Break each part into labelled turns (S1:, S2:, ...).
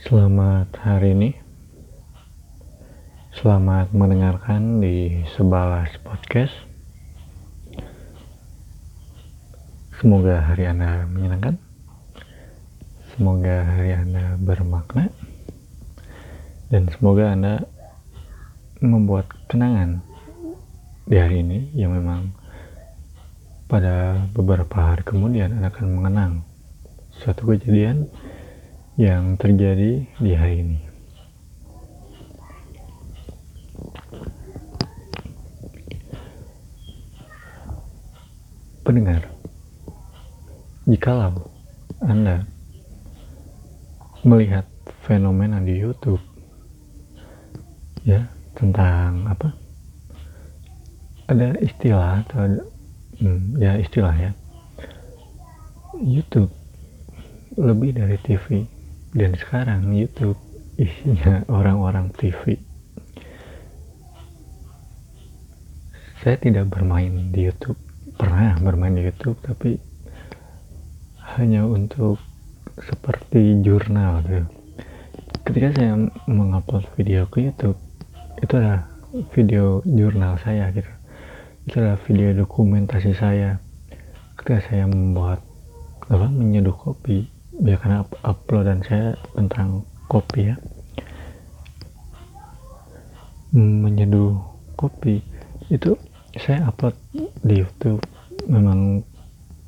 S1: Selamat hari ini. Selamat mendengarkan di Sebalas Podcast. Semoga hari Anda menyenangkan. Semoga hari Anda bermakna. Dan semoga Anda membuat kenangan di hari ini yang memang pada beberapa hari kemudian Anda akan mengenang suatu kejadian yang terjadi di hari ini. Pendengar, jikalau Anda melihat fenomena di YouTube ya tentang apa? Ada istilah atau hmm, ya istilah ya. YouTube lebih dari TV dan sekarang YouTube isinya orang-orang TV saya tidak bermain di YouTube. Pernah bermain di YouTube tapi hanya untuk seperti jurnal gitu. Ketika saya mengupload video ke YouTube itu adalah video jurnal saya gitu. Itu adalah video dokumentasi saya. Ketika saya membuat apa menyeduh kopi ya karena uploadan saya tentang kopi ya. Menyeduh kopi itu saya upload di YouTube. Memang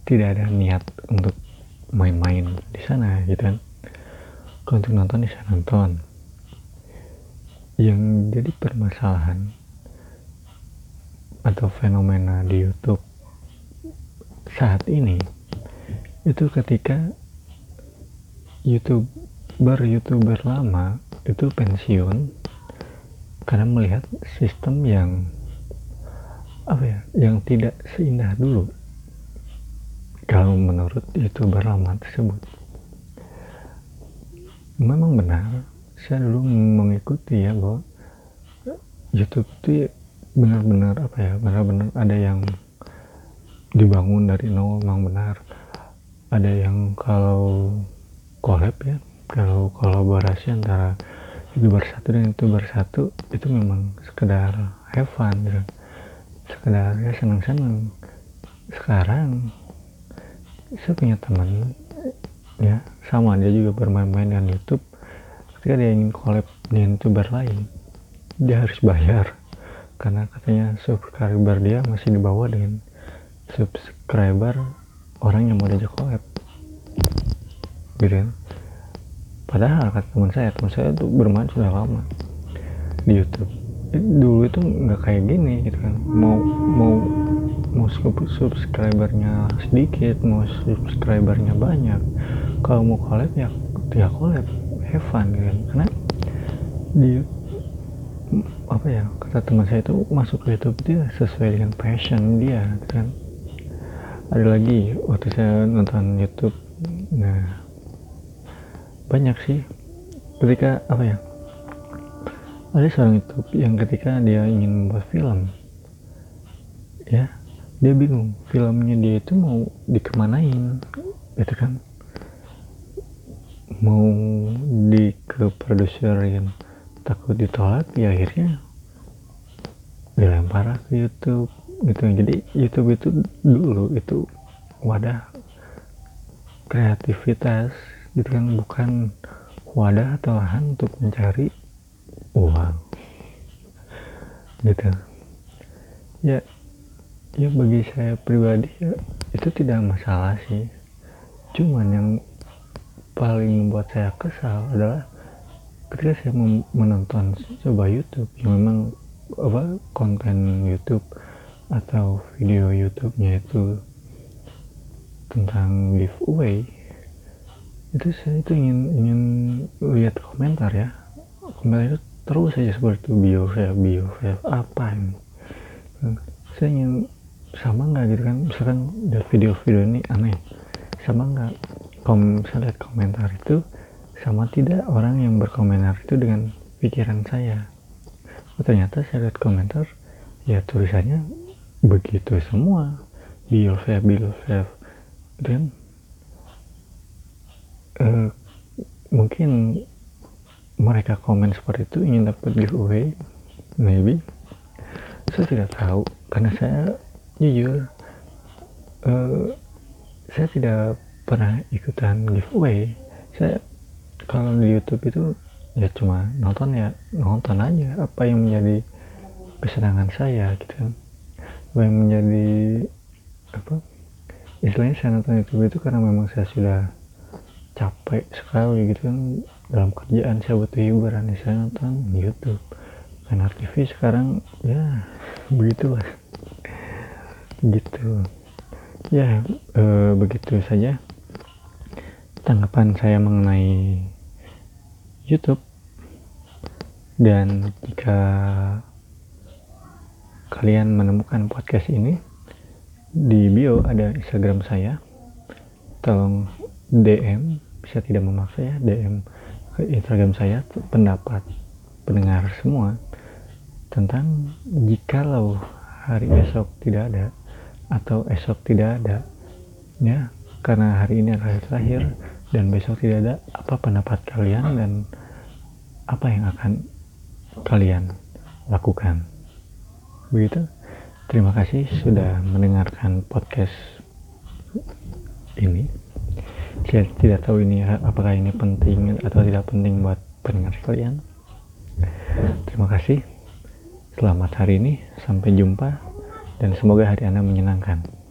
S1: tidak ada niat untuk main-main di sana gitu kan. Kalau untuk nonton bisa nonton. Yang jadi permasalahan atau fenomena di YouTube saat ini itu ketika youtuber youtuber lama itu pensiun karena melihat sistem yang apa ya yang tidak seindah dulu. Kalau menurut youtuber lama tersebut memang benar saya dulu mengikuti ya bahwa YouTube itu benar-benar apa ya benar-benar ada yang dibangun dari nol memang benar. Ada yang kalau collab ya. Kalau kolaborasi antara youtuber satu dan youtuber satu itu memang sekedar have fun gitu. Sekedar ya senang-senang. Sekarang saya punya teman ya sama dia juga bermain-main dengan YouTube. Ketika dia ingin collab dengan youtuber lain dia harus bayar. Karena katanya subscriber dia masih di bawah dengan subscriber orang yang mau diajak collab gitu kan padahal kata teman saya teman saya tuh bermain sudah lama di YouTube. Dulu itu nggak kayak gini gitu kan. Mau mau mau subscribernya sedikit mau subscribernya banyak kalau mau collab ya ya collab have fun gitu kan. Karena di apa ya kata teman saya itu masuk ke YouTube dia sesuai dengan passion dia gitu kan. Ada lagi waktu saya nonton YouTube nah banyak sih. Ketika apa ya ada seorang YouTube yang ketika dia ingin membuat film ya dia bingung filmnya dia itu mau dikemanain gitu kan. Mau di ke produserin takut ditolak ya akhirnya dilempar ke YouTube gitu. Jadi YouTube itu dulu itu wadah kreativitas gitu kan bukan wadah atau lahan untuk mencari uang. Gitu. Ya ya bagi saya pribadi ya, itu tidak masalah sih. Cuman yang paling membuat saya kesal adalah ketika saya menonton coba YouTube yang memang apa konten YouTube atau video YouTube-nya itu tentang giveaway itu saya itu ingin ingin lihat komentar ya. Komentar itu terus saja seperti itu. Bio saya bio saya apa ini? Saya ingin sama nggak gitu kan? Misalkan dari video-video ini aneh. Sama nggak? Kom saya lihat komentar itu sama tidak orang yang berkomentar itu dengan pikiran saya. Oh, ternyata saya lihat komentar ya tulisannya begitu semua. Bio saya bio saya dan uh, mungkin mereka komen seperti itu ingin dapat giveaway maybe. Saya tidak tahu karena saya jujur uh, saya tidak pernah ikutan giveaway. Saya kalau di YouTube itu ya cuma nonton ya nonton aja apa yang menjadi kesenangan saya gitu. Apa yang menjadi apa istilahnya saya nonton YouTube itu karena memang saya sudah capek sekali gitu kan. Dalam kerjaan saya butuh hiburan ya saya nonton YouTube. Karena TV sekarang ya begitulah. Gitu. Ya e, begitu saja tanggapan saya mengenai YouTube. Dan jika kalian menemukan podcast ini di bio ada Instagram saya. Tolong DM bisa tidak memaksa ya DM ke Instagram saya pendapat pendengar semua tentang jikalau hari esok tidak ada atau esok tidak ada. Ya karena hari ini adalah hari terakhir dan besok tidak ada apa pendapat kalian dan apa yang akan kalian lakukan? Begitu. Terima kasih sudah mendengarkan podcast ini saya tidak tahu ini apakah ini penting atau tidak penting buat pendengar kalian terima kasih. Selamat hari ini sampai jumpa dan semoga hari anda menyenangkan